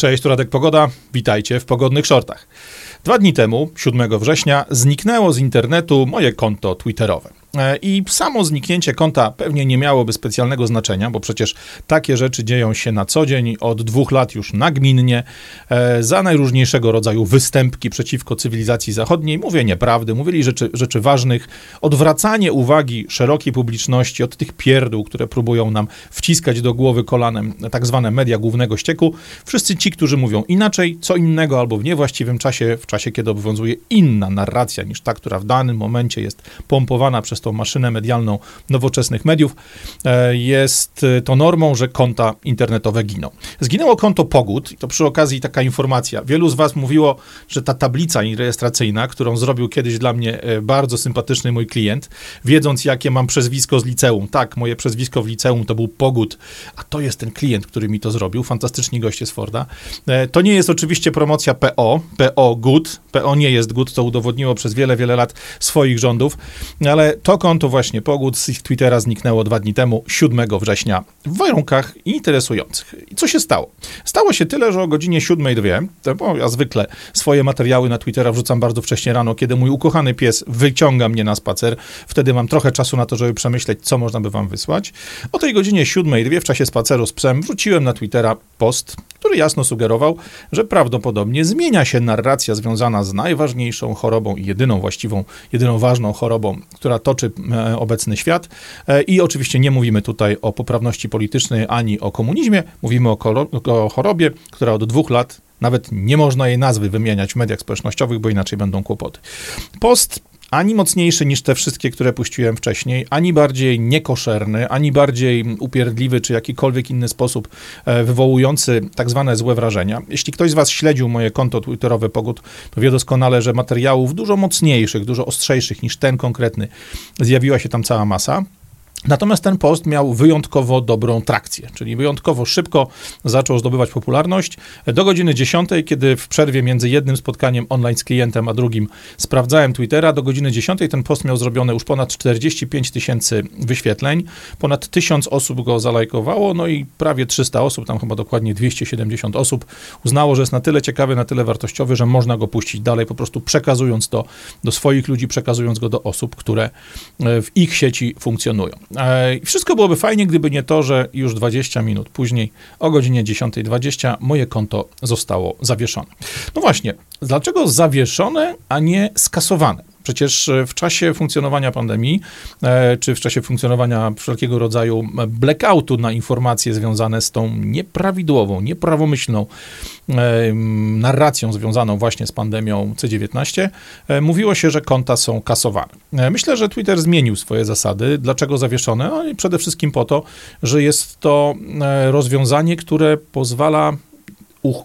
Cześć, tu Radek Pogoda. Witajcie w pogodnych shortach. Dwa dni temu, 7 września, zniknęło z internetu moje konto Twitterowe. E, I samo zniknięcie konta pewnie nie miałoby specjalnego znaczenia, bo przecież takie rzeczy dzieją się na co dzień, od dwóch lat już nagminnie, e, za najróżniejszego rodzaju występki przeciwko cywilizacji zachodniej, mówienie prawdy, mówili rzeczy, rzeczy ważnych, odwracanie uwagi szerokiej publiczności od tych pierdół, które próbują nam wciskać do głowy kolanem tak zwane media głównego ścieku. Wszyscy ci, którzy mówią inaczej, co innego albo w niewłaściwym czasie, w czasie, kiedy obowiązuje inna narracja niż ta, która w danym momencie jest pompowana przez tą maszynę medialną nowoczesnych mediów, e, jest to normą, że konta internetowe giną. Zginęło konto Pogód i to przy okazji taka informacja. Wielu z was mówiło, że ta tablica rejestracyjna, którą zrobił kiedyś dla mnie e, bardzo sympatyczny mój klient, wiedząc jakie mam przezwisko z liceum. Tak, moje przezwisko w liceum to był Pogód, a to jest ten klient, który mi to zrobił, fantastyczni goście z Forda. E, to nie jest oczywiście promocja PO, PO good, PO nie jest good, to udowodniło przez wiele, wiele lat swoich rządów, ale to konto właśnie Pogód z ich Twittera zniknęło dwa dni temu, 7 września, w warunkach interesujących. I co się stało? Stało się tyle, że o godzinie 7.02, bo ja zwykle swoje materiały na Twittera wrzucam bardzo wcześnie rano, kiedy mój ukochany pies wyciąga mnie na spacer. Wtedy mam trochę czasu na to, żeby przemyśleć, co można by wam wysłać. O tej godzinie 7.02 w czasie spaceru z psem wrzuciłem na Twittera post, który jasno sugerował, że prawdopodobnie zmienia się narracja związana z najważniejszą chorobą i jedyną właściwą, jedyną ważną chorobą, która toczy e, obecny świat. E, I oczywiście nie mówimy tutaj o poprawności politycznej ani o komunizmie, mówimy o, o chorobie, która od dwóch lat nawet nie można jej nazwy wymieniać w mediach społecznościowych, bo inaczej będą kłopoty. Post ani mocniejszy niż te wszystkie, które puściłem wcześniej, ani bardziej niekoszerny, ani bardziej upierdliwy, czy jakikolwiek inny sposób e, wywołujący tak zwane złe wrażenia. Jeśli ktoś z was śledził moje konto twitterowe Pogód, to wie doskonale, że materiałów dużo mocniejszych, dużo ostrzejszych niż ten konkretny zjawiła się tam cała masa. Natomiast ten post miał wyjątkowo dobrą trakcję, czyli wyjątkowo szybko zaczął zdobywać popularność. Do godziny 10, kiedy w przerwie między jednym spotkaniem online z klientem, a drugim sprawdzałem Twittera, do godziny 10 ten post miał zrobione już ponad 45 tysięcy wyświetleń, ponad 1000 osób go zalajkowało, no i prawie 300 osób, tam chyba dokładnie 270 osób uznało, że jest na tyle ciekawy, na tyle wartościowy, że można go puścić dalej, po prostu przekazując to do swoich ludzi, przekazując go do osób, które e, w ich sieci funkcjonują. E, wszystko byłoby fajnie, gdyby nie to, że już 20 minut później, o godzinie 10.20, moje konto zostało zawieszone. No właśnie, dlaczego zawieszone, a nie skasowane? Przecież e, w czasie funkcjonowania pandemii, e, czy w czasie funkcjonowania wszelkiego rodzaju blackoutu na informacje związane z tą nieprawidłową, nieprawomyślną e, narracją związaną właśnie z pandemią C19, mówiło się, że konta są kasowane. Myślę, że Twitter zmienił swoje zasady. Dlaczego zawieszone? No przede wszystkim po to, że jest to rozwiązanie, które pozwala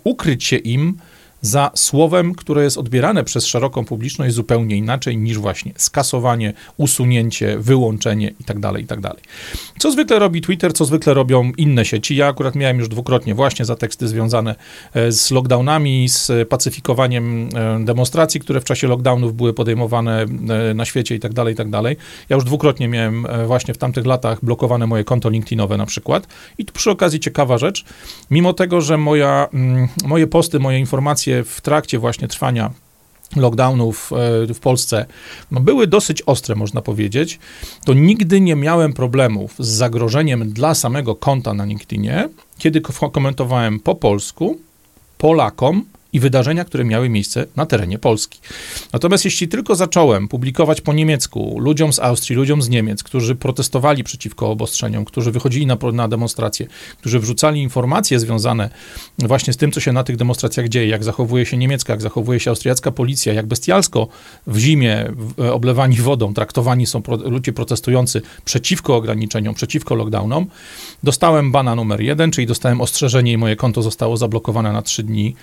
ukryć się im, za słowem, które jest odbierane przez szeroką publiczność zupełnie inaczej niż właśnie skasowanie, usunięcie, wyłączenie itd., tak itd. Tak co zwykle robi Twitter, co zwykle robią inne sieci. Ja akurat miałem już dwukrotnie właśnie za teksty związane e, z lockdownami, z pacyfikowaniem e, demonstracji, które w czasie lockdownów były podejmowane e, na świecie itd., tak itd. Ja już dwukrotnie miałem właśnie w tamtych latach blokowane moje konto LinkedInowe na przykład. I tu przy okazji ciekawa rzecz, mimo tego, że moja, mm, moje posty, moje informacje w trakcie właśnie trwania lockdownów e, w Polsce no były dosyć ostre, można powiedzieć, to nigdy nie miałem problemów z zagrożeniem dla samego konta na LinkedInie, kiedy komentowałem po polsku, Polakom, i wydarzenia, które miały miejsce na terenie Polski. Natomiast jeśli tylko zacząłem publikować po niemiecku ludziom z Austrii, ludziom z Niemiec, którzy protestowali przeciwko obostrzeniom, którzy wychodzili na, na demonstracje, którzy wrzucali informacje związane właśnie z tym, co się na tych demonstracjach dzieje, jak zachowuje się niemiecka, jak zachowuje się austriacka policja, jak bestialsko w zimie w, oblewani wodą traktowani są pro, ludzie protestujący przeciwko ograniczeniom, przeciwko lockdownom, dostałem bana numer jeden, czyli dostałem ostrzeżenie i moje konto zostało zablokowane na trzy dni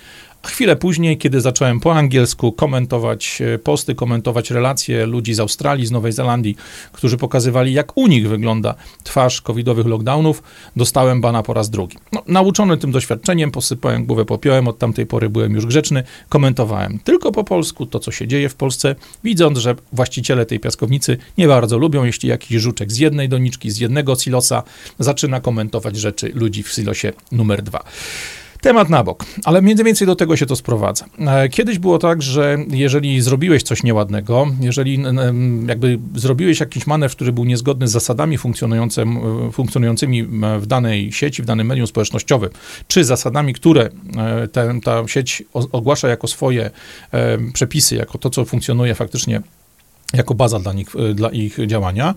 Chwilę później, kiedy zacząłem po angielsku komentować e, posty, komentować relacje ludzi z Australii, z Nowej Zelandii, którzy pokazywali, jak u nich wygląda twarz covidowych lockdownów, dostałem bana po raz drugi. No, nauczony tym doświadczeniem, posypałem głowę popiołem, od tamtej pory byłem już grzeczny, komentowałem tylko po polsku to, co się dzieje w Polsce, widząc, że właściciele tej piaskownicy nie bardzo lubią, jeśli jakiś żuczek z jednej doniczki, z jednego silosa zaczyna komentować rzeczy ludzi w silosie numer dwa. Temat na bok, ale mniej więcej do tego się to sprowadza. E, kiedyś było tak, że jeżeli zrobiłeś coś nieładnego, jeżeli jakby zrobiłeś jakiś manewr, który był niezgodny z zasadami e, funkcjonującymi w danej sieci, w danym medium społecznościowym, czy zasadami, które e, ten, ta sieć ogłasza jako swoje przepisy, jako to, co funkcjonuje faktycznie jako baza dla nich, dla ich działania,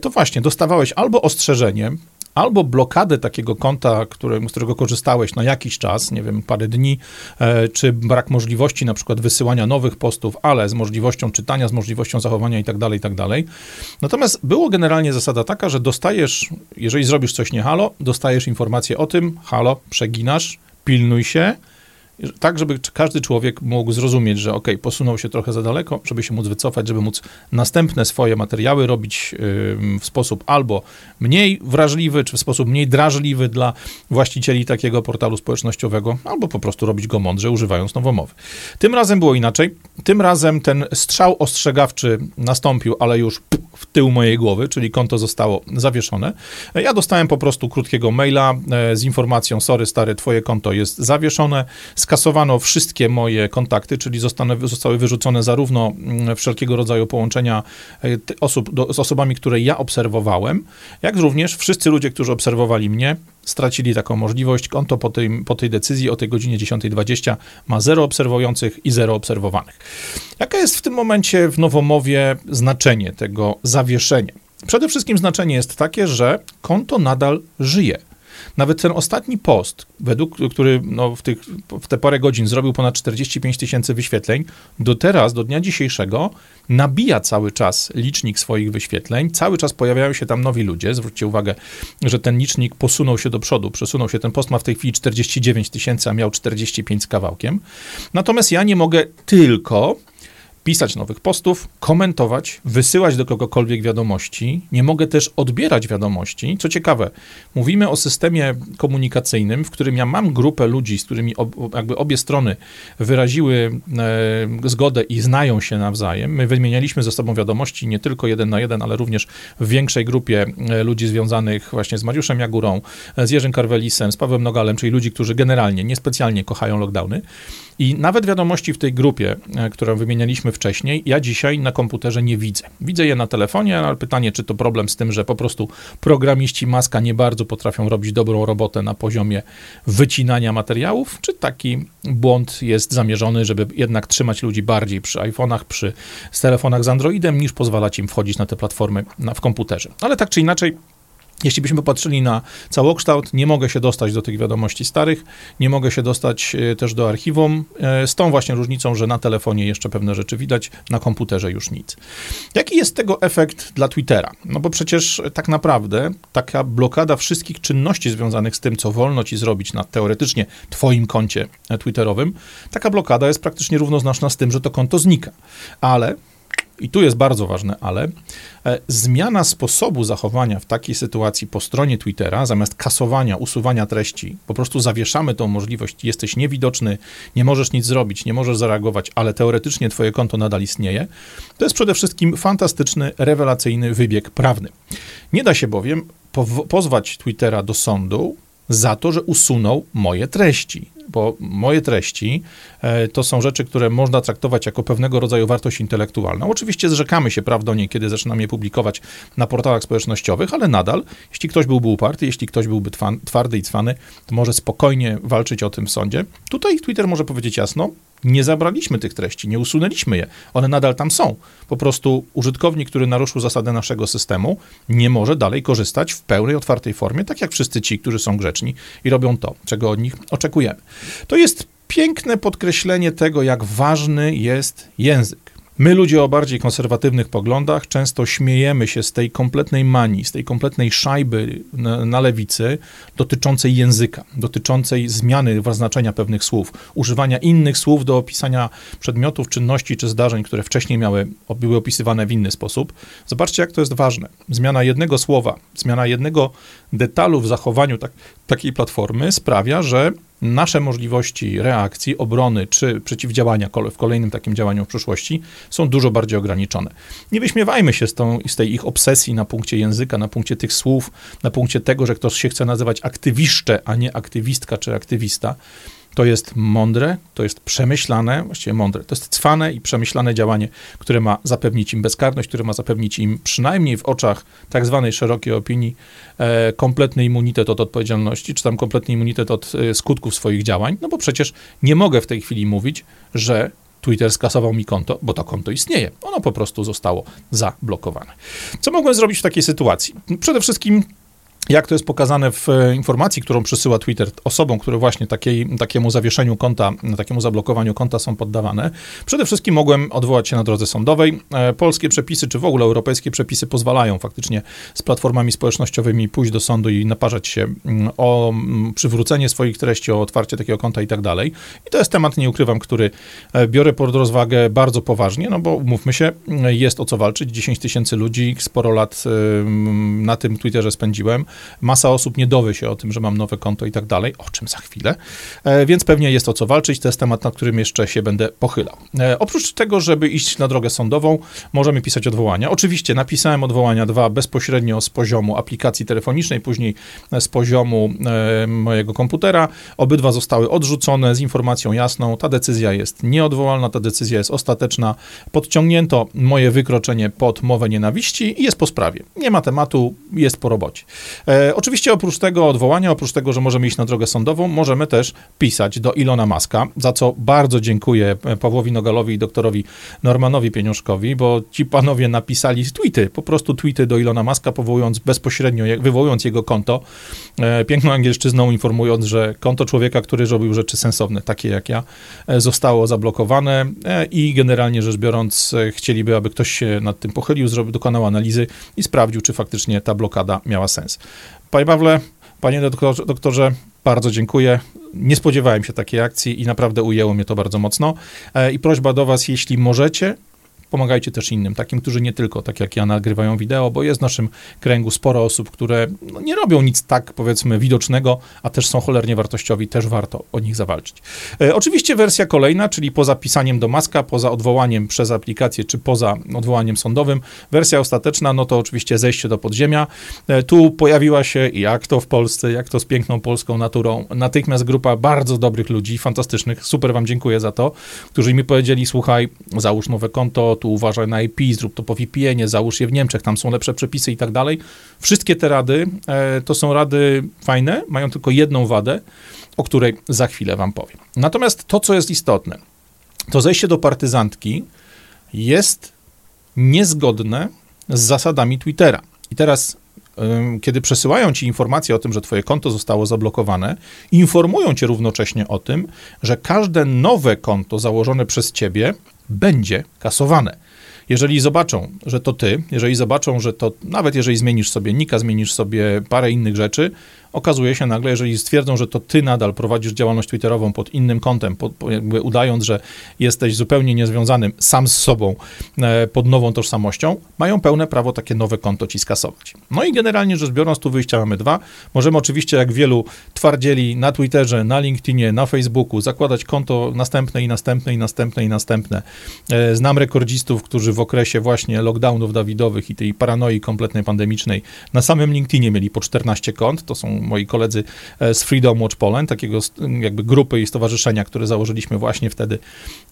to właśnie dostawałeś albo ostrzeżenie, albo blokadę takiego konta, który, z którego korzystałeś na jakiś czas, nie wiem, parę dni, e, czy brak możliwości na przykład wysyłania nowych postów, ale z możliwością czytania, z możliwością zachowania i tak dalej, i tak dalej. Natomiast było generalnie zasada taka, że dostajesz, jeżeli zrobisz coś nie halo, dostajesz informację o tym, halo, przeginasz, pilnuj się, tak, żeby każdy człowiek mógł zrozumieć, że ok, posunął się trochę za daleko, żeby się móc wycofać, żeby móc następne swoje materiały robić w sposób albo mniej wrażliwy, czy w sposób mniej drażliwy dla właścicieli takiego portalu społecznościowego, albo po prostu robić go mądrze, używając nowomowy. Tym razem było inaczej. Tym razem ten strzał ostrzegawczy nastąpił, ale już w tył mojej głowy, czyli konto zostało zawieszone. Ja dostałem po prostu krótkiego maila e, z informacją: Sorry, stary, twoje konto jest zawieszone skasowano wszystkie moje kontakty, czyli zostaną, zostały wyrzucone zarówno mm, wszelkiego rodzaju połączenia e, osób, do, z osobami, które ja obserwowałem, jak również wszyscy ludzie, którzy obserwowali mnie, stracili taką możliwość. Konto po tej, po tej decyzji o tej godzinie 10.20 ma zero obserwujących i zero obserwowanych. Jaka jest w tym momencie w nowomowie znaczenie tego zawieszenia? Przede wszystkim znaczenie jest takie, że konto nadal żyje. Nawet ten ostatni post, według, który no, w, tych, w te parę godzin zrobił ponad 45 tysięcy wyświetleń, do teraz, do dnia dzisiejszego, nabija cały czas licznik swoich wyświetleń, cały czas pojawiają się tam nowi ludzie. Zwróćcie uwagę, że ten licznik posunął się do przodu, przesunął się. Ten post ma w tej chwili 49 tysięcy, a miał 45 z kawałkiem. Natomiast ja nie mogę tylko pisać nowych postów, komentować, wysyłać do kogokolwiek wiadomości. Nie mogę też odbierać wiadomości. Co ciekawe, mówimy o systemie komunikacyjnym, w którym ja mam grupę ludzi, z którymi ob, jakby obie strony wyraziły e, zgodę i znają się nawzajem. My wymienialiśmy ze sobą wiadomości nie tylko jeden na jeden, ale również w większej grupie e, ludzi związanych właśnie z Mariuszem Jagurą, e, z Jerzym Karwelisem, z Pawłem Nogalem, czyli ludzi, którzy generalnie niespecjalnie kochają lockdowny. I nawet wiadomości w tej grupie, e, którą wymienialiśmy wcześniej, ja dzisiaj na komputerze nie widzę. Widzę je na telefonie, ale pytanie, czy to problem z tym, że po prostu programiści Maska nie bardzo potrafią robić dobrą robotę na poziomie wycinania materiałów, czy taki błąd jest zamierzony, żeby jednak trzymać ludzi bardziej przy iPhone'ach, przy telefonach z Androidem, niż pozwalać im wchodzić na te platformy na, w komputerze. Ale tak czy inaczej, jeśli byśmy popatrzyli na całokształt, nie mogę się dostać do tych wiadomości starych, nie mogę się dostać e, też do archiwum, e, z tą właśnie różnicą, że na telefonie jeszcze pewne rzeczy widać, na komputerze już nic. Jaki jest tego efekt dla Twittera? No bo przecież tak naprawdę taka blokada wszystkich czynności związanych z tym, co wolno ci zrobić na teoretycznie twoim koncie twitterowym, taka blokada jest praktycznie równoznaczna z tym, że to konto znika. Ale i tu jest bardzo ważne, ale e, zmiana sposobu zachowania w takiej sytuacji po stronie Twittera, zamiast kasowania, usuwania treści, po prostu zawieszamy tą możliwość, jesteś niewidoczny, nie możesz nic zrobić, nie możesz zareagować, ale teoretycznie twoje konto nadal istnieje, to jest przede wszystkim fantastyczny, rewelacyjny wybieg prawny. Nie da się bowiem pozwać Twittera do sądu za to, że usunął moje treści bo moje treści e, to są rzeczy, które można traktować jako pewnego rodzaju wartość intelektualną. Oczywiście zrzekamy się praw do niej, kiedy zaczynam je publikować na portalach społecznościowych, ale nadal, jeśli ktoś byłby uparty, jeśli ktoś byłby twardy i cwany, to może spokojnie walczyć o tym w sądzie. Tutaj Twitter może powiedzieć jasno, nie zabraliśmy tych treści, nie usunęliśmy je. One nadal tam są. Po prostu użytkownik, który naruszył zasady naszego systemu, nie może dalej korzystać w pełnej, otwartej formie, tak jak wszyscy ci, którzy są grzeczni i robią to, czego od nich oczekujemy. To jest piękne podkreślenie tego, jak ważny jest język. My, ludzie o bardziej konserwatywnych poglądach, często śmiejemy się z tej kompletnej manii, z tej kompletnej szajby na, na, lewicy dotyczącej języka, dotyczącej zmiany znaczenia pewnych słów, używania innych słów do opisania przedmiotów, czynności czy zdarzeń, które wcześniej miały, były opisywane w inny sposób. Zobaczcie, jak to jest ważne. Zmiana jednego słowa, zmiana jednego detalu w zachowaniu tak, takiej platformy sprawia, że nasze możliwości reakcji, obrony czy przeciwdziałania w kolejnym takim działaniu w przyszłości są dużo bardziej ograniczone. Nie wyśmiewajmy się z, tą, z tej ich obsesji na punkcie języka, na punkcie tych słów, na punkcie tego, że ktoś się chce nazywać aktywiszcze, a nie aktywistka czy aktywista. To jest mądre, to jest przemyślane, właściwie mądre, to jest cwane i przemyślane działanie, które ma zapewnić im bezkarność, które ma zapewnić im przynajmniej w oczach tak zwanej szerokiej opinii e, kompletny immunitet od odpowiedzialności, czy tam kompletny immunitet od e, skutków swoich działań, no bo przecież nie mogę w tej chwili mówić, że Twitter skasował mi konto, bo to konto istnieje. Ono po prostu zostało zablokowane. Co mogłem zrobić w takiej sytuacji? Przede wszystkim jak to jest pokazane w e, informacji, którą przesyła Twitter osobom, które właśnie takiej, takiemu zawieszeniu konta, takiemu zablokowaniu konta są poddawane. Przede wszystkim mogłem odwołać się na drodze sądowej. E, polskie przepisy, czy w ogóle europejskie przepisy pozwalają faktycznie z platformami społecznościowymi pójść do sądu i naparzać się mm, o mm, przywrócenie swoich treści, o otwarcie takiego konta i tak dalej. I to jest temat, nie ukrywam, który e, biorę pod rozwagę bardzo poważnie, no bo umówmy się, jest o co walczyć. 10 tysięcy ludzi, sporo lat na tym Twitterze spędziłem masa osób nie dowie się o tym, że mam nowe konto i tak dalej, o czym za chwilę, e, więc pewnie jest o co walczyć, to jest temat, nad którym jeszcze się będę pochylał. E, oprócz tego, żeby iść na drogę sądową, możemy pisać odwołania. Oczywiście napisałem odwołania dwa bezpośrednio z poziomu aplikacji telefonicznej, później z poziomu e, mojego komputera. Obydwa zostały odrzucone z informacją jasną, ta decyzja jest nieodwołalna, ta decyzja jest ostateczna. Podciągnięto moje wykroczenie pod mowę nienawiści i jest po sprawie. Nie ma tematu, jest po robocie. E, oczywiście oprócz tego odwołania, oprócz tego, że możemy iść na drogę sądową, możemy też pisać do Ilona Maska, za co bardzo dziękuję e, Pawłowi Nogalowi i doktorowi Normanowi Pieniążkowi, bo ci panowie napisali tweety, po prostu tweety do Ilona Maska, powołując bezpośrednio, wywołując jego konto, e, piękną angielszczyzną informując, że konto człowieka, który robił rzeczy sensowne, takie jak ja, e, zostało zablokowane e, i generalnie rzecz biorąc chcieliby, aby ktoś się nad tym pochylił, zrobił, dokonał analizy i sprawdził, czy faktycznie ta blokada miała sens. Panie Pawle, panie doktorze, doktorze, bardzo dziękuję. Nie spodziewałem się takiej akcji i naprawdę ujęło mnie to bardzo mocno. E, I prośba do Was, jeśli możecie, pomagajcie też innym, takim, którzy nie tylko, tak jak ja, nagrywają wideo, bo jest w naszym kręgu sporo osób, które no, nie robią nic tak, powiedzmy, widocznego, a też są cholernie wartościowi, też warto o nich zawalczyć. E, oczywiście wersja kolejna, czyli poza pisaniem do maska, poza odwołaniem przez aplikację, czy poza odwołaniem sądowym, wersja ostateczna, no to oczywiście zejście do podziemia. E, tu pojawiła się, jak to w Polsce, jak to z piękną polską naturą, natychmiast grupa bardzo dobrych ludzi, fantastycznych, super wam dziękuję za to, którzy mi powiedzieli, słuchaj, załóż nowe konto, tu uważaj na IP, zrób to po VPN-ie, załóż je w Niemczech, tam są lepsze przepisy i tak dalej. Wszystkie te rady e, to są rady fajne, mają tylko jedną wadę, o której za chwilę wam powiem. Natomiast to, co jest istotne, to zejście do partyzantki jest niezgodne z zasadami Twittera. I teraz kiedy przesyłają ci informacje o tym, że twoje konto zostało zablokowane, informują cię równocześnie o tym, że każde nowe konto założone przez ciebie będzie kasowane. Jeżeli zobaczą, że to ty, jeżeli zobaczą, że to nawet jeżeli zmienisz sobie nika, zmienisz sobie parę innych rzeczy, okazuje się nagle, jeżeli stwierdzą, że to ty nadal prowadzisz działalność twitterową pod innym kątem, pod, jakby udając, że jesteś zupełnie niezwiązanym sam z sobą e, pod nową tożsamością, mają pełne prawo takie nowe konto ci skasować. No i generalnie rzecz biorąc, tu wyjścia mamy dwa. Możemy oczywiście, jak wielu twardzieli na Twitterze, na LinkedInie, na Facebooku, zakładać konto następne i następne i następne i następne. E, znam rekordzistów, którzy w okresie właśnie lockdownów dawidowych i tej paranoi kompletnej pandemicznej na samym LinkedInie mieli po 14 kont. To są moi koledzy e, z Freedom Watch Poland, takiego jakby grupy i stowarzyszenia, które założyliśmy właśnie wtedy,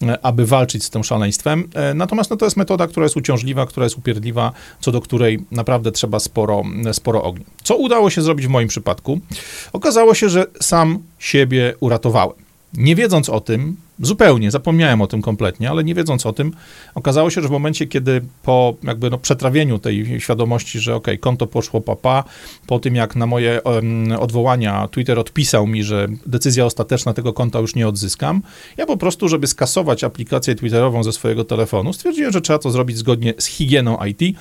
e, aby walczyć z tym szaleństwem. E, natomiast no, to jest metoda, która jest uciążliwa, która jest upierdliwa, co do której naprawdę trzeba sporo, sporo ognia. Co udało się zrobić w moim przypadku? Okazało się, że sam siebie uratowałem. Nie wiedząc o tym, zupełnie zapomniałem o tym kompletnie, ale nie wiedząc o tym, okazało się, że w momencie, kiedy po jakby no, przetrawieniu tej świadomości, że ok, konto poszło papa, po tym jak na moje um, odwołania Twitter odpisał mi, że decyzja ostateczna tego konta już nie odzyskam, ja po prostu, żeby skasować aplikację Twitterową ze swojego telefonu, stwierdziłem, że trzeba to zrobić zgodnie z higieną IT.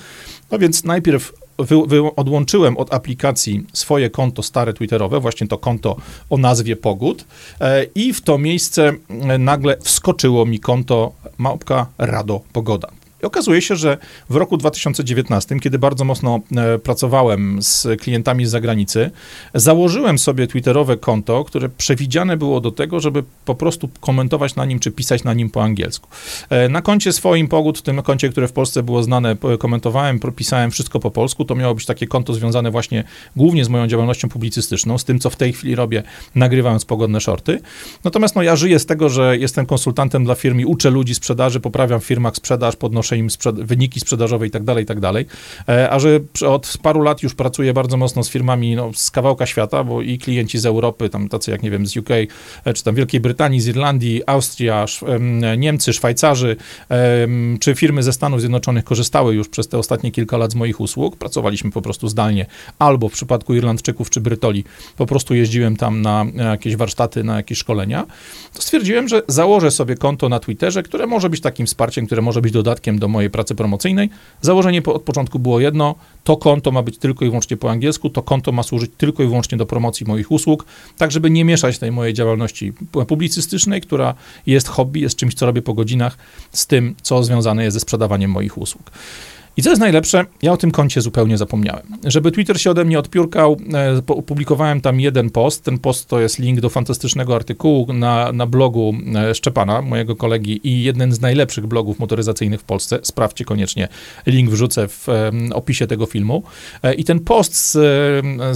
No więc najpierw wy, wy, odłączyłem od aplikacji swoje konto stare Twitterowe, właśnie to konto o nazwie Pogód e, i w to miejsce e, nagle wskoczyło mi konto małpka Rado Pogoda. I okazuje się, że w roku 2019, kiedy bardzo mocno e, pracowałem z klientami z zagranicy, założyłem sobie Twitterowe konto, które przewidziane było do tego, żeby po prostu komentować na nim, czy pisać na nim po angielsku. E, na koncie swoim Pogód, w tym koncie, które w Polsce było znane, komentowałem, pisałem wszystko po polsku. To miało być takie konto związane właśnie głównie z moją działalnością publicystyczną, z tym, co w tej chwili robię, nagrywając pogodne shorty. Natomiast no, ja żyję z tego, że jestem konsultantem dla firm i uczę ludzi sprzedaży, poprawiam w firmach sprzedaż, podnoszę im wyniki sprzedażowe i tak dalej, i tak dalej. E, a że od paru lat już pracuję bardzo mocno z firmami no, z kawałka świata, bo i klienci z Europy, tam tacy jak, nie wiem, z UK, e, czy tam Wielkiej Brytanii, z Irlandii, Austria, Niemcy, Szwajcarzy, czy firmy ze Stanów Zjednoczonych korzystały już przez te ostatnie kilka lat z moich usług. Pracowaliśmy po prostu zdalnie, albo w przypadku Irlandczyków czy Brytoli, po prostu jeździłem tam na jakieś warsztaty, na jakieś szkolenia. To stwierdziłem, że założę sobie konto na Twitterze, które może być takim wsparciem, które może być dodatkiem do mojej pracy promocyjnej. Założenie od początku było jedno, to konto ma być tylko i wyłącznie po angielsku, to konto ma służyć tylko i wyłącznie do promocji moich usług, tak żeby nie mieszać tej mojej działalności publicystycznej, która jest hobby, jest czymś, co robię po godzinach, z tym, co związane jest ze sprzedawaniem moich usług. I co jest najlepsze, ja o tym koncie zupełnie zapomniałem. Żeby Twitter się ode mnie odpiórkał, e, opublikowałem tam jeden post. Ten post to jest link do fantastycznego artykułu na, na blogu e, Szczepana, mojego kolegi i jeden z najlepszych blogów motoryzacyjnych w Polsce. Sprawdźcie koniecznie, link wrzucę w opisie tego filmu. E, I ten post z,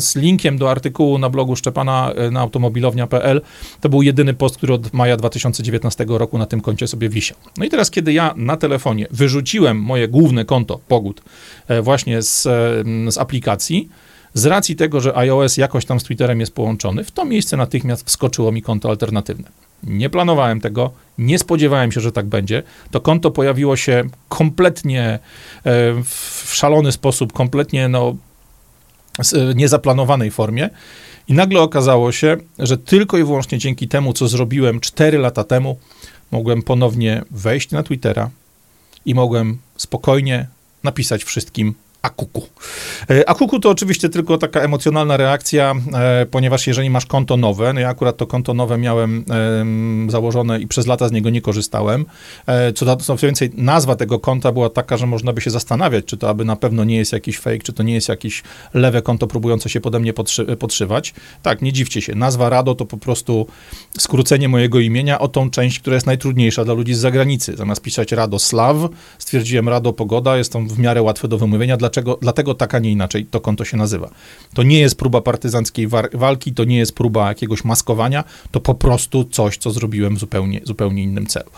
z linkiem do artykułu na blogu Szczepana na automobilownia.pl to był jedyny post, który od maja 2019 roku na tym koncie sobie wisiał. No i teraz, kiedy ja na telefonie wyrzuciłem moje główne konto, pogód e, właśnie z, e, z aplikacji, z racji tego, że iOS jakoś tam z Twitterem jest połączony, w to miejsce natychmiast wskoczyło mi konto alternatywne. Nie planowałem tego, nie spodziewałem się, że tak będzie. To konto pojawiło się kompletnie e, w szalony sposób, kompletnie no, niezaplanowanej formie. I nagle okazało się, że tylko i wyłącznie dzięki temu, co zrobiłem 4 lata temu, mogłem ponownie wejść na Twittera i mogłem spokojnie napisać wszystkim akuku. E, akuku to oczywiście tylko taka emocjonalna reakcja, e, ponieważ jeżeli masz konto nowe, no ja akurat to konto nowe miałem założone i przez lata z niego nie korzystałem. E, co, więcej, nazwa tego konta była taka, że można by się zastanawiać, czy to aby na pewno nie jest jakiś fake, czy to nie jest jakieś lewe konto próbujące się pode mnie podszy podszywać. Tak, nie dziwcie się. Nazwa Rado to po prostu skrócenie mojego imienia o tą część, która jest najtrudniejsza dla ludzi z zagranicy. Zamiast pisać Radoslaw, stwierdziłem Rado Pogoda, jest to w miarę łatwe do wymówienia. Dlaczego Dlaczego, dlatego tak, a nie inaczej to konto się nazywa. To nie jest próba partyzanckiej walki, to nie jest próba jakiegoś maskowania, to po prostu coś, co zrobiłem w zupełnie, zupełnie innym celu.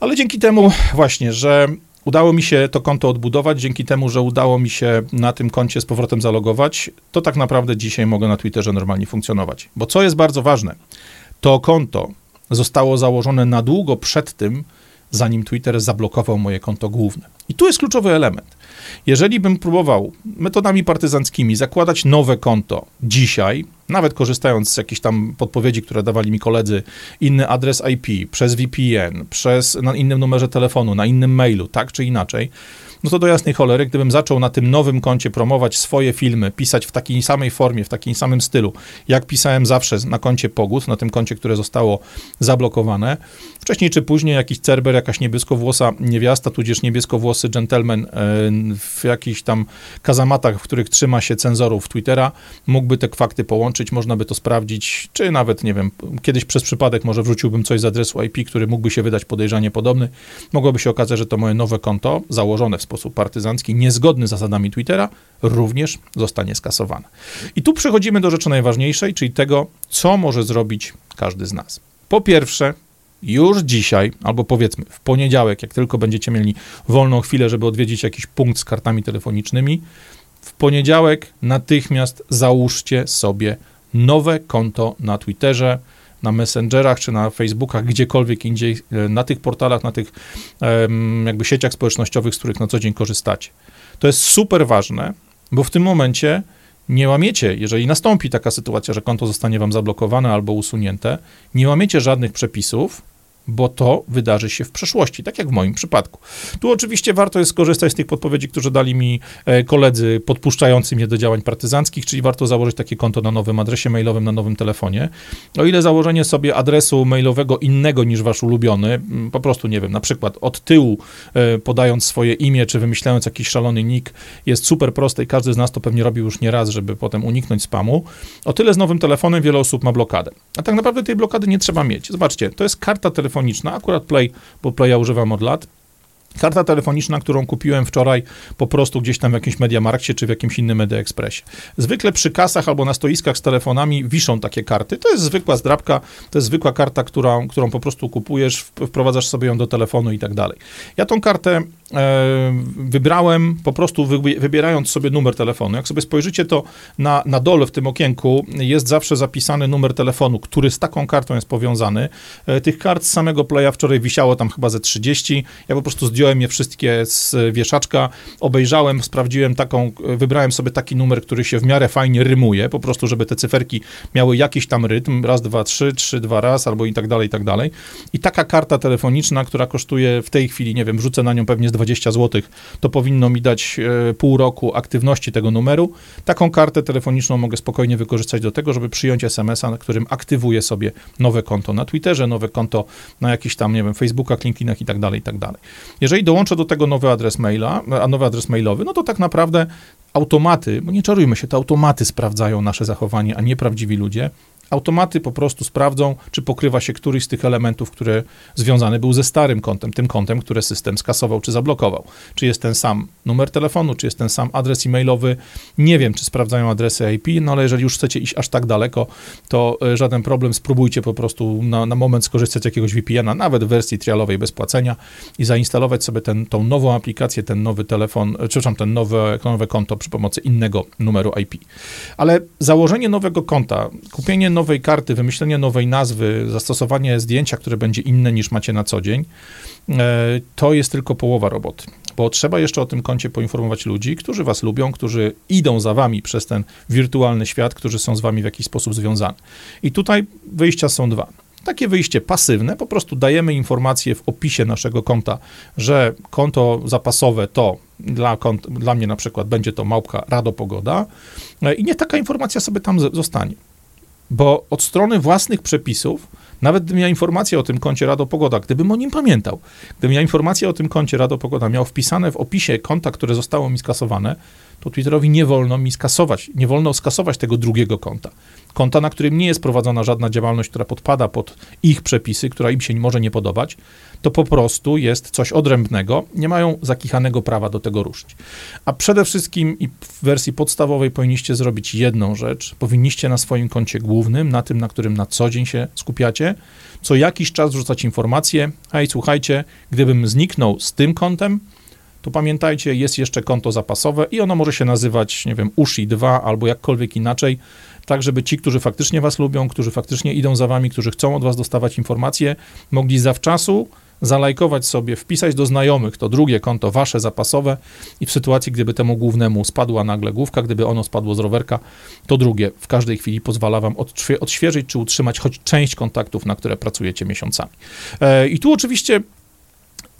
Ale dzięki temu właśnie, że udało mi się to konto odbudować, dzięki temu, że udało mi się na tym koncie z powrotem zalogować, to tak naprawdę dzisiaj mogę na Twitterze normalnie funkcjonować. Bo co jest bardzo ważne, to konto zostało założone na długo przed tym, zanim Twitter zablokował moje konto główne. I tu jest kluczowy element. Jeżeli bym próbował metodami partyzanckimi zakładać nowe konto dzisiaj, nawet korzystając z jakichś tam podpowiedzi, które dawali mi koledzy, inny adres IP, przez VPN, przez na innym numerze telefonu, na innym mailu, tak czy inaczej, no to do jasnej cholery, gdybym zaczął na tym nowym koncie promować swoje filmy, pisać w takiej samej formie, w takim samym stylu, jak pisałem zawsze na koncie Pogód, na tym koncie, które zostało zablokowane, wcześniej czy później jakiś cerber, jakaś niebieskowłosa niewiasta, tudzież niebieskowłosy gentleman e, w jakichś tam kazamatach, w których trzyma się cenzorów Twittera, mógłby te fakty połączyć, można by to sprawdzić, czy nawet, nie wiem, kiedyś przez przypadek może wrzuciłbym coś z adresu IP, który mógłby się wydać podejrzanie podobny, mogłoby się okazać, że to moje nowe konto, założone w sposób partyzancki, niezgodny z zasadami Twittera, również zostanie skasowane. I tu przechodzimy do rzeczy najważniejszej, czyli tego, co może zrobić każdy z nas. Po pierwsze, już dzisiaj, albo powiedzmy w poniedziałek, jak tylko będziecie mieli wolną chwilę, żeby odwiedzić jakiś punkt z kartami telefonicznymi, w poniedziałek natychmiast załóżcie sobie nowe konto na Twitterze, na Messengerach czy na Facebookach, gdziekolwiek indziej, e, na tych portalach, na tych jakby sieciach społecznościowych, z których na co dzień korzystacie. To jest super ważne, bo w tym momencie nie łamiecie, jeżeli nastąpi taka sytuacja, że konto zostanie wam zablokowane albo usunięte, nie łamiecie żadnych przepisów, bo to wydarzy się w przeszłości, tak jak w moim przypadku. Tu oczywiście warto jest skorzystać z tych podpowiedzi, które dali mi e, koledzy podpuszczający mnie do działań partyzanckich, czyli warto założyć takie konto na nowym adresie mailowym, na nowym telefonie. O ile założenie sobie adresu mailowego innego niż wasz ulubiony, po prostu, nie wiem, na przykład od tyłu e, podając swoje imię, czy wymyślając jakiś szalony nick, jest super proste i każdy z nas to pewnie robił już nie raz, żeby potem uniknąć spamu, o tyle z nowym telefonem wiele osób ma blokadę. A tak naprawdę tej blokady nie trzeba mieć. Zobaczcie, to jest karta telefoniczna, akurat Play, bo Playa używam od lat, Karta telefoniczna, którą kupiłem wczoraj po prostu gdzieś tam w jakimś Mediamarkcie czy w jakimś innym Media Expressie. Zwykle przy kasach albo na stoiskach z telefonami wiszą takie karty. To jest zwykła zdrabka, to jest zwykła karta, którą, którą po prostu kupujesz, wprowadzasz sobie ją do telefonu i tak dalej. Ja tą kartę e, wybrałem po prostu wybierając sobie numer telefonu. Jak sobie spojrzycie, to na, na dole w tym okienku jest zawsze zapisany numer telefonu, który z taką kartą jest powiązany. E, tych kart z samego playa wczoraj wisiało tam chyba ze 30. Ja po prostu zdjąłem je wszystkie z wieszaczka, obejrzałem, sprawdziłem taką, wybrałem sobie taki numer, który się w miarę fajnie rymuje, po prostu, żeby te cyferki miały jakiś tam rytm, raz, dwa, trzy, trzy, dwa, raz, albo i tak dalej, i tak dalej. I taka karta telefoniczna, która kosztuje w tej chwili, nie wiem, wrzucę na nią pewnie z 20 zł, to powinno mi dać e, pół roku aktywności tego numeru. Taką kartę telefoniczną mogę spokojnie wykorzystać do tego, żeby przyjąć SMS-a, na którym aktywuję sobie nowe konto na Twitterze, nowe konto na jakiś tam, nie wiem, Facebookach, LinkedInach i tak dalej, i tak dalej. Jeżeli dołączę do tego nowy adres maila, a nowy adres mailowy, no to tak naprawdę automaty, bo nie czarujmy się, to automaty sprawdzają nasze zachowanie, a nie prawdziwi ludzie, automaty po prostu sprawdzą, czy pokrywa się któryś z tych elementów, które związany był ze starym kontem, tym kontem, które system skasował czy zablokował. Czy jest ten sam numer telefonu, czy jest ten sam adres e-mailowy. Nie wiem, czy sprawdzają adresy IP, no ale jeżeli już chcecie iść aż tak daleko, to e, żaden problem, spróbujcie po prostu na, na moment skorzystać z jakiegoś VPN-a, nawet w wersji trialowej bez płacenia i zainstalować sobie ten, tą nową aplikację, ten nowy telefon, e, przepraszam, ten nowe, nowe konto przy pomocy innego numeru IP. Ale założenie nowego konta, kupienie nowej karty, wymyślenie nowej nazwy, zastosowanie zdjęcia, które będzie inne niż macie na co dzień, e, to jest tylko połowa roboty. Bo trzeba jeszcze o tym koncie poinformować ludzi, którzy was lubią, którzy idą za wami przez ten wirtualny świat, którzy są z wami w jakiś sposób związani. I tutaj wyjścia są dwa. Takie wyjście pasywne, po prostu dajemy informację w opisie naszego konta, że konto zapasowe to dla, kont, dla mnie na przykład będzie to małpka Rado Pogoda e, i nie taka informacja sobie tam zostanie bo od strony własnych przepisów, nawet gdybym miał informację o tym koncie Rado Pogoda, gdybym o nim pamiętał, gdybym miał informację o tym koncie Rado Pogoda, miał wpisane w opisie konta, które zostało mi skasowane, to Twitterowi nie wolno mi skasować, nie wolno skasować tego drugiego konta. Konta, na którym nie jest prowadzona żadna działalność, która podpada pod ich przepisy, która im się może nie podobać, to po prostu jest coś odrębnego, nie mają zakichanego prawa do tego ruszyć. A przede wszystkim i w wersji podstawowej powinniście zrobić jedną rzecz. Powinniście na swoim koncie głównym, na tym, na którym na co dzień się skupiacie, co jakiś czas wrzucać informacje, hej, słuchajcie, gdybym zniknął z tym kontem, to pamiętajcie, jest jeszcze konto zapasowe i ono może się nazywać, nie wiem, USHI 2 albo jakkolwiek inaczej, tak żeby ci, którzy faktycznie was lubią, którzy faktycznie idą za wami, którzy chcą od was dostawać informacje, mogli zawczasu zalajkować sobie, wpisać do znajomych to drugie konto, wasze zapasowe i w sytuacji, gdyby temu głównemu spadła nagle główka, gdyby ono spadło z rowerka, to drugie w każdej chwili pozwala wam odświeżyć czy utrzymać choć część kontaktów, na które pracujecie miesiącami. E, I tu oczywiście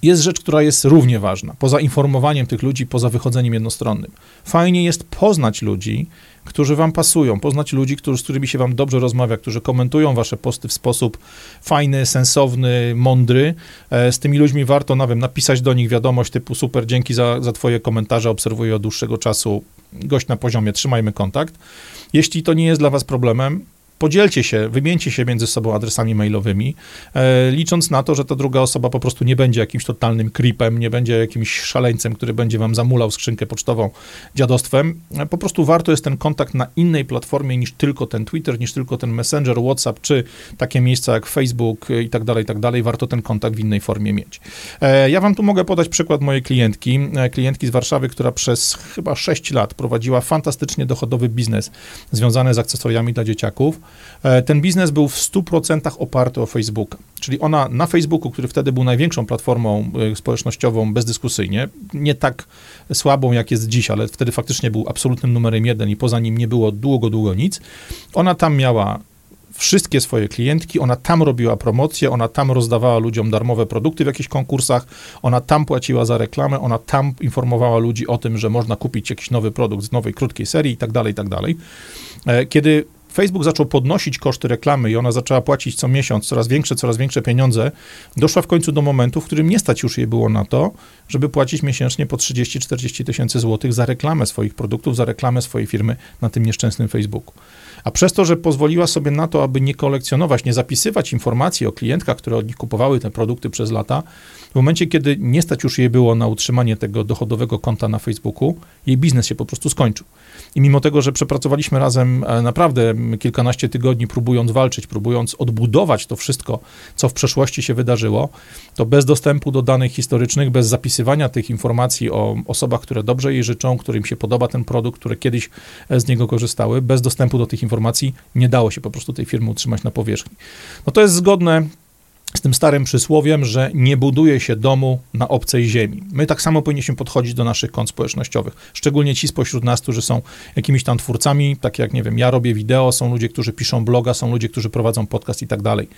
jest rzecz, która jest równie ważna. Poza informowaniem tych ludzi, poza wychodzeniem jednostronnym. Fajnie jest poznać ludzi, którzy wam pasują, poznać ludzi, którzy, z którymi się wam dobrze rozmawia, którzy komentują wasze posty w sposób fajny, sensowny, mądry. E, z tymi ludźmi warto, nawet napisać do nich wiadomość typu super, dzięki za, za twoje komentarze, obserwuję od dłuższego czasu, gość na poziomie, trzymajmy kontakt. Jeśli to nie jest dla was problemem, podzielcie się, wymieńcie się między sobą adresami mailowymi, e, licząc na to, że ta druga osoba po prostu nie będzie jakimś totalnym creepem, nie będzie jakimś szaleńcem, który będzie wam zamulał skrzynkę pocztową dziadostwem. E, po prostu warto jest ten kontakt na innej platformie niż tylko ten Twitter, niż tylko ten Messenger, WhatsApp, czy takie miejsca jak Facebook i tak dalej, i tak dalej. Warto ten kontakt w innej formie mieć. E, ja wam tu mogę podać przykład mojej klientki, e, klientki z Warszawy, która przez chyba 6 lat prowadziła fantastycznie dochodowy biznes związany z akcesoriami dla dzieciaków. E, ten biznes był w 100% oparty o Facebooka. Czyli ona na Facebooku, który wtedy był największą platformą e, społecznościową bezdyskusyjnie, nie tak słabą jak jest dziś, ale wtedy faktycznie był absolutnym numerem jeden i poza nim nie było długo, długo nic. Ona tam miała wszystkie swoje klientki, ona tam robiła promocję, ona tam rozdawała ludziom darmowe produkty w jakichś konkursach, ona tam płaciła za reklamę, ona tam informowała ludzi o tym, że można kupić jakiś nowy produkt z nowej, krótkiej serii i tak dalej, i tak dalej. E, kiedy Facebook zaczął podnosić koszty reklamy i ona zaczęła płacić co miesiąc coraz większe, coraz większe pieniądze, doszła w końcu do momentu, w którym nie stać już jej było na to, żeby płacić miesięcznie po 30-40 tysięcy złotych za reklamę swoich produktów, za reklamę swojej firmy na tym nieszczęsnym Facebooku. A przez to, że pozwoliła sobie na to, aby nie kolekcjonować, nie zapisywać informacji o klientkach, które od nich kupowały te produkty przez lata, w momencie, kiedy nie stać już jej było na utrzymanie tego dochodowego konta na Facebooku, jej biznes się po prostu skończył. I mimo tego, że przepracowaliśmy razem e, naprawdę kilkanaście tygodni, próbując walczyć, próbując odbudować to wszystko, co w przeszłości się wydarzyło, to bez dostępu do danych historycznych, bez zapisywania tych informacji o osobach, które dobrze jej życzą, którym się podoba ten produkt, które kiedyś e, z niego korzystały, bez dostępu do tych informacji nie dało się po prostu tej firmy utrzymać na powierzchni. No to jest zgodne z tym starym przysłowiem, że nie buduje się domu na obcej ziemi. My tak samo powinniśmy podchodzić do naszych kont społecznościowych, szczególnie ci spośród nas, którzy są jakimiś tam twórcami, tak jak, nie wiem, ja robię wideo, są ludzie, którzy piszą bloga, są ludzie, którzy prowadzą podcast i tak dalej.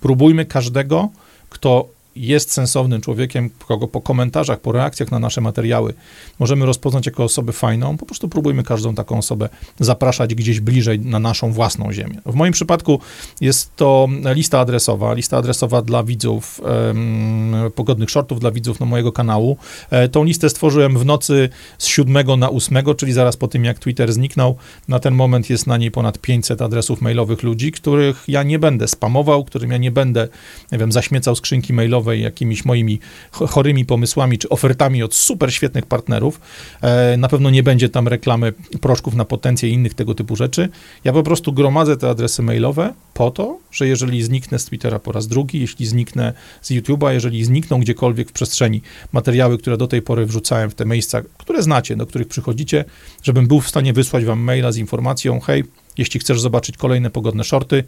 Próbujmy każdego, kto jest sensownym człowiekiem, kogo po komentarzach, po reakcjach na nasze materiały możemy rozpoznać jako osobę fajną, po prostu próbujmy każdą taką osobę zapraszać gdzieś bliżej na naszą własną ziemię. W moim przypadku jest to lista adresowa, lista adresowa dla widzów um, pogodnych shortów, dla widzów na mojego kanału. E, tą listę stworzyłem w nocy z 7 na 8, czyli zaraz po tym, jak Twitter zniknął. Na ten moment jest na niej ponad 500 adresów mailowych ludzi, których ja nie będę spamował, którym ja nie będę, nie wiem, zaśmiecał skrzynki mailowe jakimiś moimi chorymi pomysłami czy ofertami od super świetnych partnerów. E, na pewno nie będzie tam reklamy proszków na potencję i innych tego typu rzeczy. Ja po prostu gromadzę te adresy mailowe po to, że jeżeli zniknę z Twittera po raz drugi, jeśli zniknę z YouTube'a, jeżeli znikną gdziekolwiek w przestrzeni materiały, które do tej pory wrzucałem w te miejsca, które znacie, do których przychodzicie, żebym był w stanie wysłać wam maila z informacją, hej, jeśli chcesz zobaczyć kolejne pogodne shorty,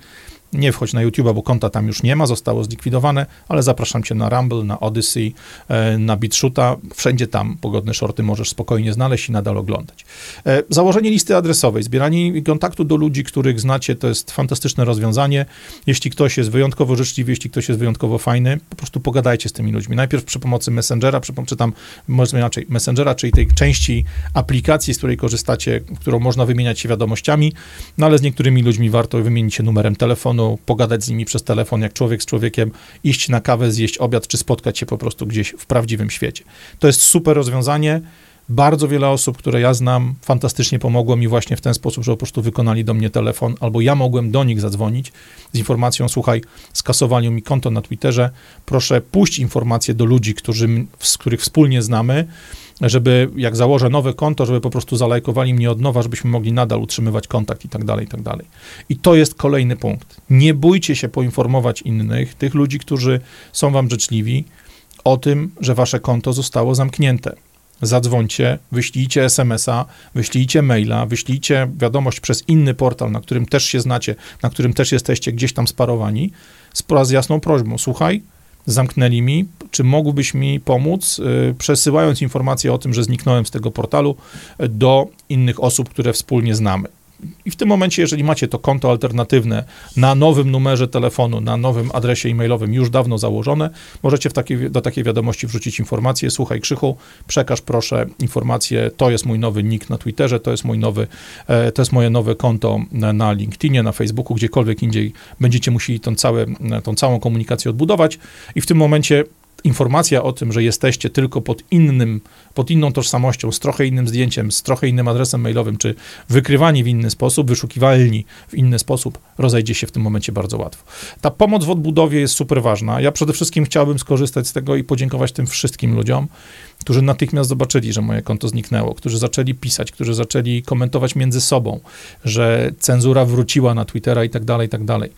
nie wchodź na YouTube, bo konta tam już nie ma, zostało zlikwidowane, ale zapraszam cię na Rumble, na Odyssey, e, na BitShoota, wszędzie tam pogodne shorty możesz spokojnie znaleźć i nadal oglądać. E, założenie listy adresowej, zbieranie kontaktu do ludzi, których znacie, to jest fantastyczne rozwiązanie. Jeśli ktoś jest wyjątkowo życzliwy, jeśli ktoś jest wyjątkowo fajny, po prostu pogadajcie z tymi ludźmi. Najpierw przy pomocy Messengera, przy, czy tam, może inaczej, Messengera, czyli tej części aplikacji, z której korzystacie, którą można wymieniać się wiadomościami, no ale z niektórymi ludźmi warto wymienić się numerem telefonu, pogadać z nimi przez telefon, jak człowiek z człowiekiem, iść na kawę, zjeść obiad, czy spotkać się po prostu gdzieś w prawdziwym świecie. To jest super rozwiązanie. Bardzo wiele osób, które ja znam, fantastycznie pomogło mi właśnie w ten sposób, że po prostu wykonali do mnie telefon, albo ja mogłem do nich zadzwonić z informacją: Słuchaj, skasowali mi konto na Twitterze, proszę puść informacje do ludzi, którzy, z których wspólnie znamy, żeby jak założę nowe konto, żeby po prostu zalajkowali mnie od nowa, żebyśmy mogli nadal utrzymywać kontakt i tak dalej, i tak dalej. I to jest kolejny punkt. Nie bójcie się poinformować innych, tych ludzi, którzy są wam życzliwi, o tym, że wasze konto zostało zamknięte. Zadzwońcie, wyślijcie SMS-a, wyślijcie maila, wyślijcie wiadomość przez inny portal, na którym też się znacie, na którym też jesteście gdzieś tam sparowani, z jasną prośbą. Słuchaj, zamknęli mi, czy mógłbyś mi pomóc, y, przesyłając informacje o tym, że zniknąłem z tego portalu y, do innych osób, które wspólnie znamy. I w tym momencie, jeżeli macie to konto alternatywne na nowym numerze telefonu, na nowym adresie e-mailowym już dawno założone, możecie takiej, do takiej wiadomości wrzucić informację, słuchaj Krzychu, przekaż proszę informację, to jest mój nowy nick na Twitterze, to jest mój nowy, e, to jest moje nowe konto na LinkedInie, na Facebooku, gdziekolwiek indziej będziecie musieli tą, całe, tą całą komunikację odbudować. I w tym momencie informacja o tym, że jesteście tylko pod innym, pod inną tożsamością, z trochę innym zdjęciem, z trochę innym adresem mailowym, czy wykrywani w inny sposób, wyszukiwalni w inny sposób, rozejdzie się w tym momencie bardzo łatwo. Ta pomoc w odbudowie jest super ważna. Ja przede wszystkim chciałbym skorzystać z tego i podziękować tym wszystkim ludziom, którzy natychmiast zobaczyli, że moje konto zniknęło, którzy zaczęli pisać, którzy zaczęli komentować między sobą, że cenzura wróciła na Twittera i tak dalej, i tak dalej.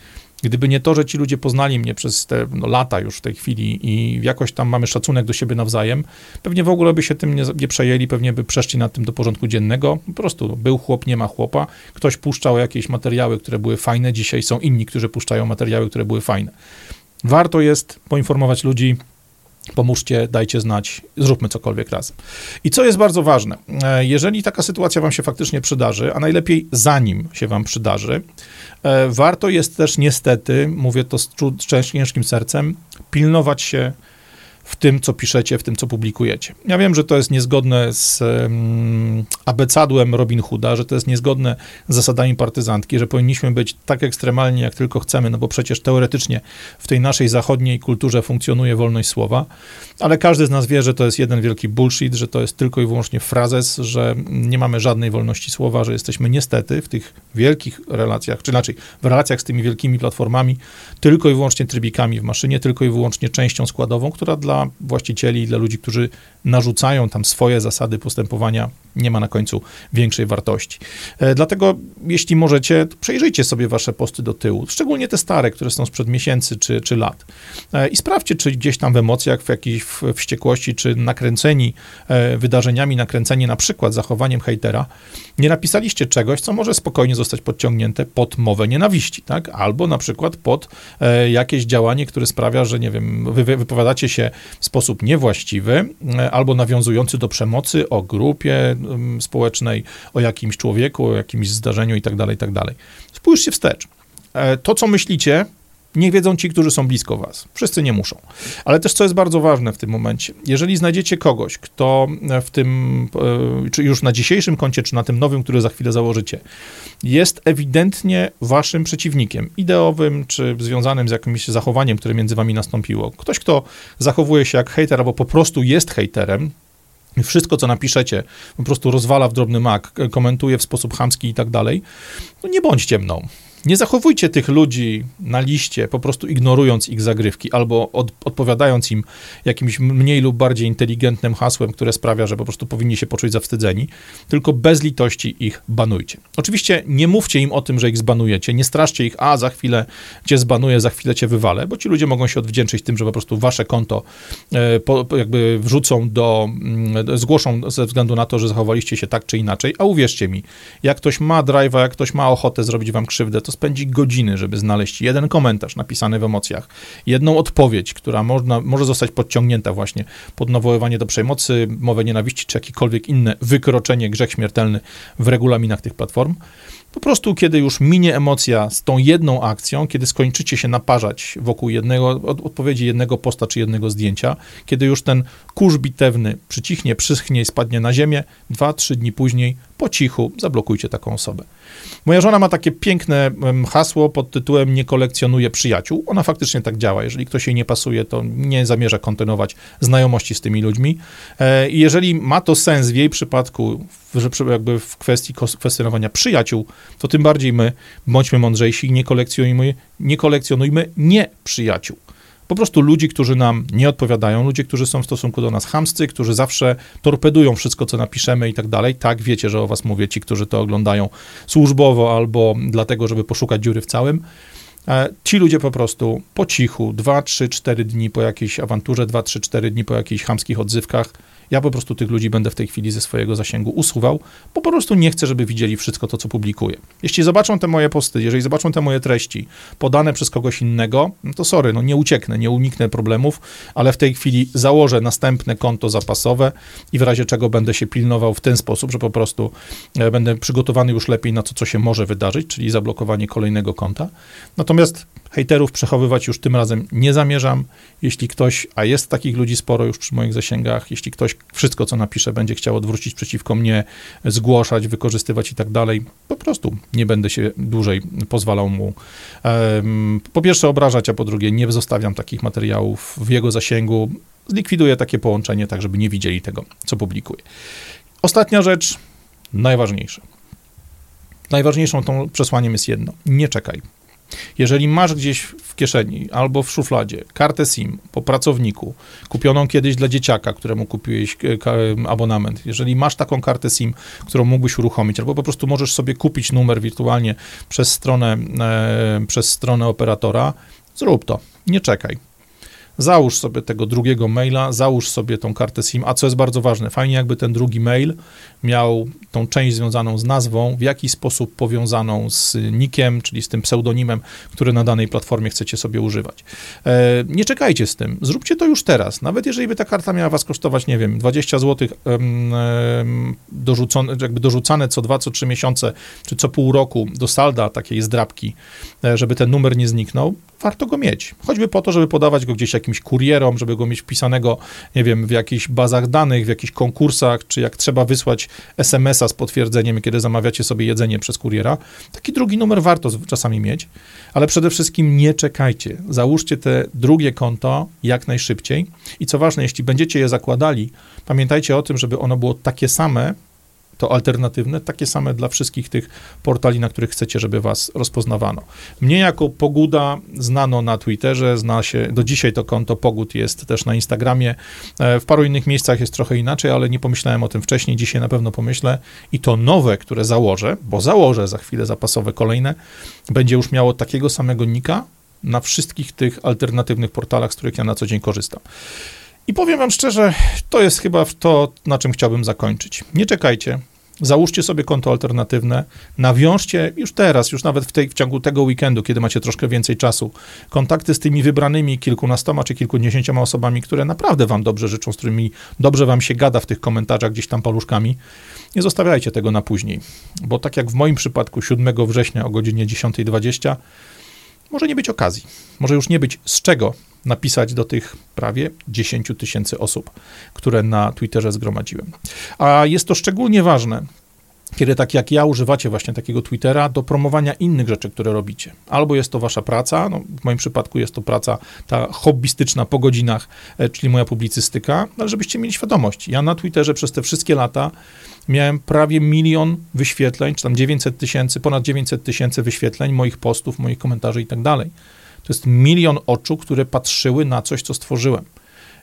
Gdyby nie to, że ci ludzie poznali mnie przez te no, lata już w tej chwili i jakoś tam mamy szacunek do siebie nawzajem, pewnie w ogóle by się tym nie, nie przejęli, pewnie by przeszli nad tym do porządku dziennego. Po prostu był chłop, nie ma chłopa. Ktoś puszczał jakieś materiały, które były fajne. Dzisiaj są inni, którzy puszczają materiały, które były fajne. Warto jest poinformować ludzi, pomóżcie, dajcie znać, zróbmy cokolwiek razem. I co jest bardzo ważne, e, jeżeli taka sytuacja wam się faktycznie przydarzy, a najlepiej zanim się wam przydarzy, e, warto jest też niestety, mówię to z ciężkim sercem, pilnować się w tym, co piszecie, w tym, co publikujecie. Ja wiem, że to jest niezgodne z um, abecadłem Robin Hooda, że to jest niezgodne z zasadami partyzantki, że powinniśmy być tak ekstremalni, jak tylko chcemy, no bo przecież teoretycznie w tej naszej zachodniej kulturze funkcjonuje wolność słowa, ale każdy z nas wie, że to jest jeden wielki bullshit, że to jest tylko i wyłącznie frazes, że nie mamy żadnej wolności słowa, że jesteśmy niestety w tych wielkich relacjach, czy inaczej, w relacjach z tymi wielkimi platformami, tylko i wyłącznie trybikami w maszynie, tylko i wyłącznie częścią składową, która dla dla właścicieli, dla ludzi, którzy narzucają tam swoje zasady postępowania, nie ma na końcu większej wartości. E, dlatego, jeśli możecie, przejrzyjcie sobie wasze posty do tyłu, szczególnie te stare, które są sprzed miesięcy czy, czy lat. E, I sprawdźcie, czy gdzieś tam w emocjach, w jakiejś wściekłości, czy nakręceni e, wydarzeniami, nakręceni na przykład zachowaniem hejtera, nie napisaliście czegoś, co może spokojnie zostać podciągnięte pod mowę nienawiści, tak? Albo na przykład pod jakieś działanie, które sprawia, że, nie wiem, wy wypowiadacie się w sposób niewłaściwy, albo nawiązujący do przemocy o grupie społecznej, o jakimś człowieku, o jakimś zdarzeniu itd., tak itd. Tak Spójrzcie wstecz. E, to, co myślicie, Niech wiedzą ci, którzy są blisko was. Wszyscy nie muszą. Ale też, co jest bardzo ważne w tym momencie, jeżeli znajdziecie kogoś, kto w tym, e, czy już na dzisiejszym koncie, czy na tym nowym, który za chwilę założycie, jest ewidentnie waszym przeciwnikiem, ideowym, czy związanym z jakimś zachowaniem, które między wami nastąpiło. Ktoś, kto zachowuje się jak hejter, albo po prostu jest hejterem, wszystko, co napiszecie, po prostu rozwala w drobny mak, komentuje w sposób chamski i tak dalej, no nie bądźcie mną. Nie zachowujcie tych ludzi na liście, po prostu ignorując ich zagrywki albo od, odpowiadając im jakimś mniej lub bardziej inteligentnym hasłem, które sprawia, że po prostu powinni się poczuć zawstydzeni, tylko bez litości ich banujcie. Oczywiście nie mówcie im o tym, że ich zbanujecie, nie straszcie ich, a za chwilę cię zbanuję, za chwilę cię wywalę, bo ci ludzie mogą się odwdzięczyć tym, że po prostu wasze konto e, po, jakby wrzucą do, mm, zgłoszą ze względu na to, że zachowaliście się tak czy inaczej, a uwierzcie mi, jak ktoś ma drive'a, jak ktoś ma ochotę zrobić wam krzywdę, to spędzi godziny, żeby znaleźć jeden komentarz napisany w emocjach, jedną odpowiedź, która można, może zostać podciągnięta właśnie pod nawoływanie do przemocy, mowę nienawiści, czy jakiekolwiek inne wykroczenie, grzech śmiertelny w regulaminach tych platform. Po prostu, kiedy już minie emocja z tą jedną akcją, kiedy skończycie się naparzać wokół jednego, odpowiedzi jednego posta czy jednego zdjęcia, kiedy już ten kurz bitewny przycichnie, przyschnie i spadnie na ziemię, dwa, trzy dni później po cichu zablokujcie taką osobę. Moja żona ma takie piękne hasło pod tytułem nie kolekcjonuje przyjaciół. Ona faktycznie tak działa. Jeżeli ktoś jej nie pasuje, to nie zamierza kontynuować znajomości z tymi ludźmi. E, I jeżeli ma to sens w jej przypadku, jakby w kwestii kwestionowania przyjaciół, to tym bardziej my bądźmy mądrzejsi i nie kolekcjonujmy, nie kolekcjonujmy nie przyjaciół. Po prostu ludzi, którzy nam nie odpowiadają, ludzie, którzy są w stosunku do nas chamscy, którzy zawsze torpedują wszystko, co napiszemy i tak dalej. Tak, wiecie, że o was mówię, ci, którzy to oglądają służbowo albo dlatego, żeby poszukać dziury w całym. E, ci ludzie po prostu po cichu, 2, 3, 4 dni po jakiejś awanturze, 2, 3, 4 dni po jakichś chamskich odzywkach, ja po prostu tych ludzi będę w tej chwili ze swojego zasięgu usuwał, bo po prostu nie chcę, żeby widzieli wszystko to, co publikuję. Jeśli zobaczą te moje posty, jeżeli zobaczą te moje treści podane przez kogoś innego, no to sorry, no nie ucieknę, nie uniknę problemów, ale w tej chwili założę następne konto zapasowe i w razie czego będę się pilnował w ten sposób, że po prostu e, będę przygotowany już lepiej na to, co się może wydarzyć, czyli zablokowanie kolejnego konta. Natomiast hejterów przechowywać już tym razem nie zamierzam. Jeśli ktoś, a jest takich ludzi sporo już przy moich zasięgach, jeśli ktoś wszystko, co napisze, będzie chciał odwrócić przeciwko mnie, zgłaszać, wykorzystywać i tak dalej, po prostu nie będę się dłużej pozwalał mu po pierwsze obrażać, a po drugie nie zostawiam takich materiałów w jego zasięgu. Zlikwiduję takie połączenie, tak żeby nie widzieli tego, co publikuję. Ostatnia rzecz, najważniejsza. Najważniejszą tą przesłaniem jest jedno: nie czekaj. Jeżeli masz gdzieś w kieszeni albo w szufladzie kartę SIM po pracowniku, kupioną kiedyś dla dzieciaka, któremu kupiłeś e, abonament, jeżeli masz taką kartę SIM, którą mógłbyś uruchomić, albo po prostu możesz sobie kupić numer wirtualnie przez stronę, e, przez stronę operatora, zrób to. Nie czekaj. Załóż sobie tego drugiego maila, załóż sobie tą kartę SIM, a co jest bardzo ważne, fajnie jakby ten drugi mail miał tą część związaną z nazwą, w jakiś sposób powiązaną z nikiem, czyli z tym pseudonimem, który na danej platformie chcecie sobie używać. E, nie czekajcie z tym, zróbcie to już teraz, nawet jeżeli by ta karta miała was kosztować, nie wiem, 20 zł dorzucone, jakby dorzucane co dwa, co trzy miesiące, czy co pół roku do salda takiej zdrabki, e, żeby ten numer nie zniknął, warto go mieć. Choćby po to, żeby podawać go gdzieś jakimś kurierom, żeby go mieć wpisanego, nie wiem, w jakichś bazach danych, w jakichś konkursach, czy jak trzeba wysłać SMS-a z potwierdzeniem, kiedy zamawiacie sobie jedzenie przez kuriera. Taki drugi numer warto czasami mieć, ale przede wszystkim nie czekajcie. Załóżcie te drugie konto jak najszybciej i co ważne, jeśli będziecie je zakładali, pamiętajcie o tym, żeby ono było takie same, to alternatywne, takie same dla wszystkich tych portali, na których chcecie, żeby was rozpoznawano. Mnie jako Poguda znano na Twitterze, zna się, do dzisiaj to konto Pogód jest też na Instagramie, e, w paru innych miejscach jest trochę inaczej, ale nie pomyślałem o tym wcześniej, dzisiaj na pewno pomyślę i to nowe, które założę, bo założę za chwilę zapasowe kolejne, będzie już miało takiego samego nika na wszystkich tych alternatywnych portalach, z których ja na co dzień korzystam. I powiem wam szczerze, to jest chyba to, na czym chciałbym zakończyć. Nie czekajcie, Załóżcie sobie konto alternatywne, nawiążcie już teraz, już nawet w, tej, w ciągu tego weekendu, kiedy macie troszkę więcej czasu, kontakty z tymi wybranymi kilkunastoma czy kilkudziesięcioma osobami, które naprawdę wam dobrze życzą, z którymi dobrze wam się gada w tych komentarzach gdzieś tam paluszkami. Nie zostawiajcie tego na później, bo tak jak w moim przypadku 7 września o godzinie 10.20 może nie być okazji, może już nie być z czego napisać do tych prawie 10 tysięcy osób, które na Twitterze zgromadziłem. A jest to szczególnie ważne, kiedy tak jak ja używacie właśnie takiego Twittera do promowania innych rzeczy, które robicie. Albo jest to wasza praca, no w moim przypadku jest to praca ta hobbystyczna po godzinach, e, czyli moja publicystyka, ale żebyście mieli świadomość. Ja na Twitterze przez te wszystkie lata miałem prawie milion wyświetleń, czy tam 900 tysięcy, ponad 900 tysięcy wyświetleń moich postów, moich komentarzy i tak dalej. To jest milion oczu, które patrzyły na coś, co stworzyłem.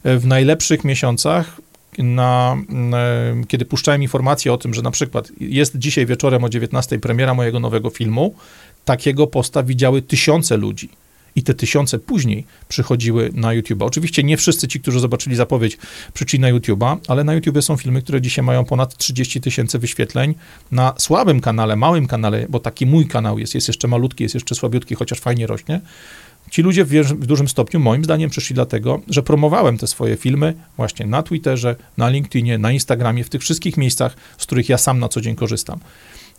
E, w najlepszych miesiącach na, e, kiedy puszczałem informację o tym, że na przykład jest dzisiaj wieczorem o 19 premiera mojego nowego filmu, takiego posta widziały tysiące ludzi. I te tysiące później przychodziły na YouTube. Oczywiście nie wszyscy ci, którzy zobaczyli zapowiedź, przyszli na YouTube'a, ale na YouTube są filmy, które dzisiaj mają ponad 30 tysięcy wyświetleń. Na słabym kanale, małym kanale, bo taki mój kanał jest, jest jeszcze malutki, jest jeszcze słabiutki, chociaż fajnie rośnie, Ci ludzie w, dużym stopniu, moim zdaniem, przyszli dlatego, że promowałem te swoje filmy właśnie na Twitterze, na LinkedInie, na Instagramie, w tych wszystkich miejscach, z których ja sam na co dzień korzystam.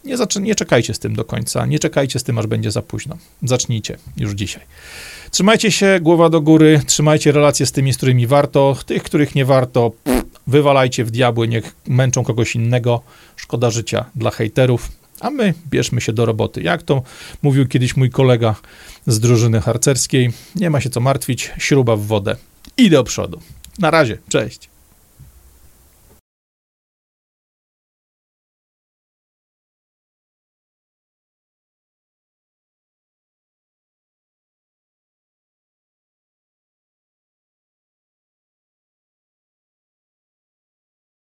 Nie, nie czekajcie z tym do końca, nie czekajcie z tym, aż będzie za późno. Zacznijcie już dzisiaj. Trzymajcie się, głowa do góry, trzymajcie relacje z tymi, z którymi warto, tych, których nie warto, pff, wywalajcie w diabły, niech męczą kogoś innego. Szkoda życia dla hejterów, a my bierzmy się do roboty. Jak to mówił kiedyś mój kolega z drużyny harcerskiej, nie ma się co martwić, śruba w wodę i do przodu. Na razie, cześć.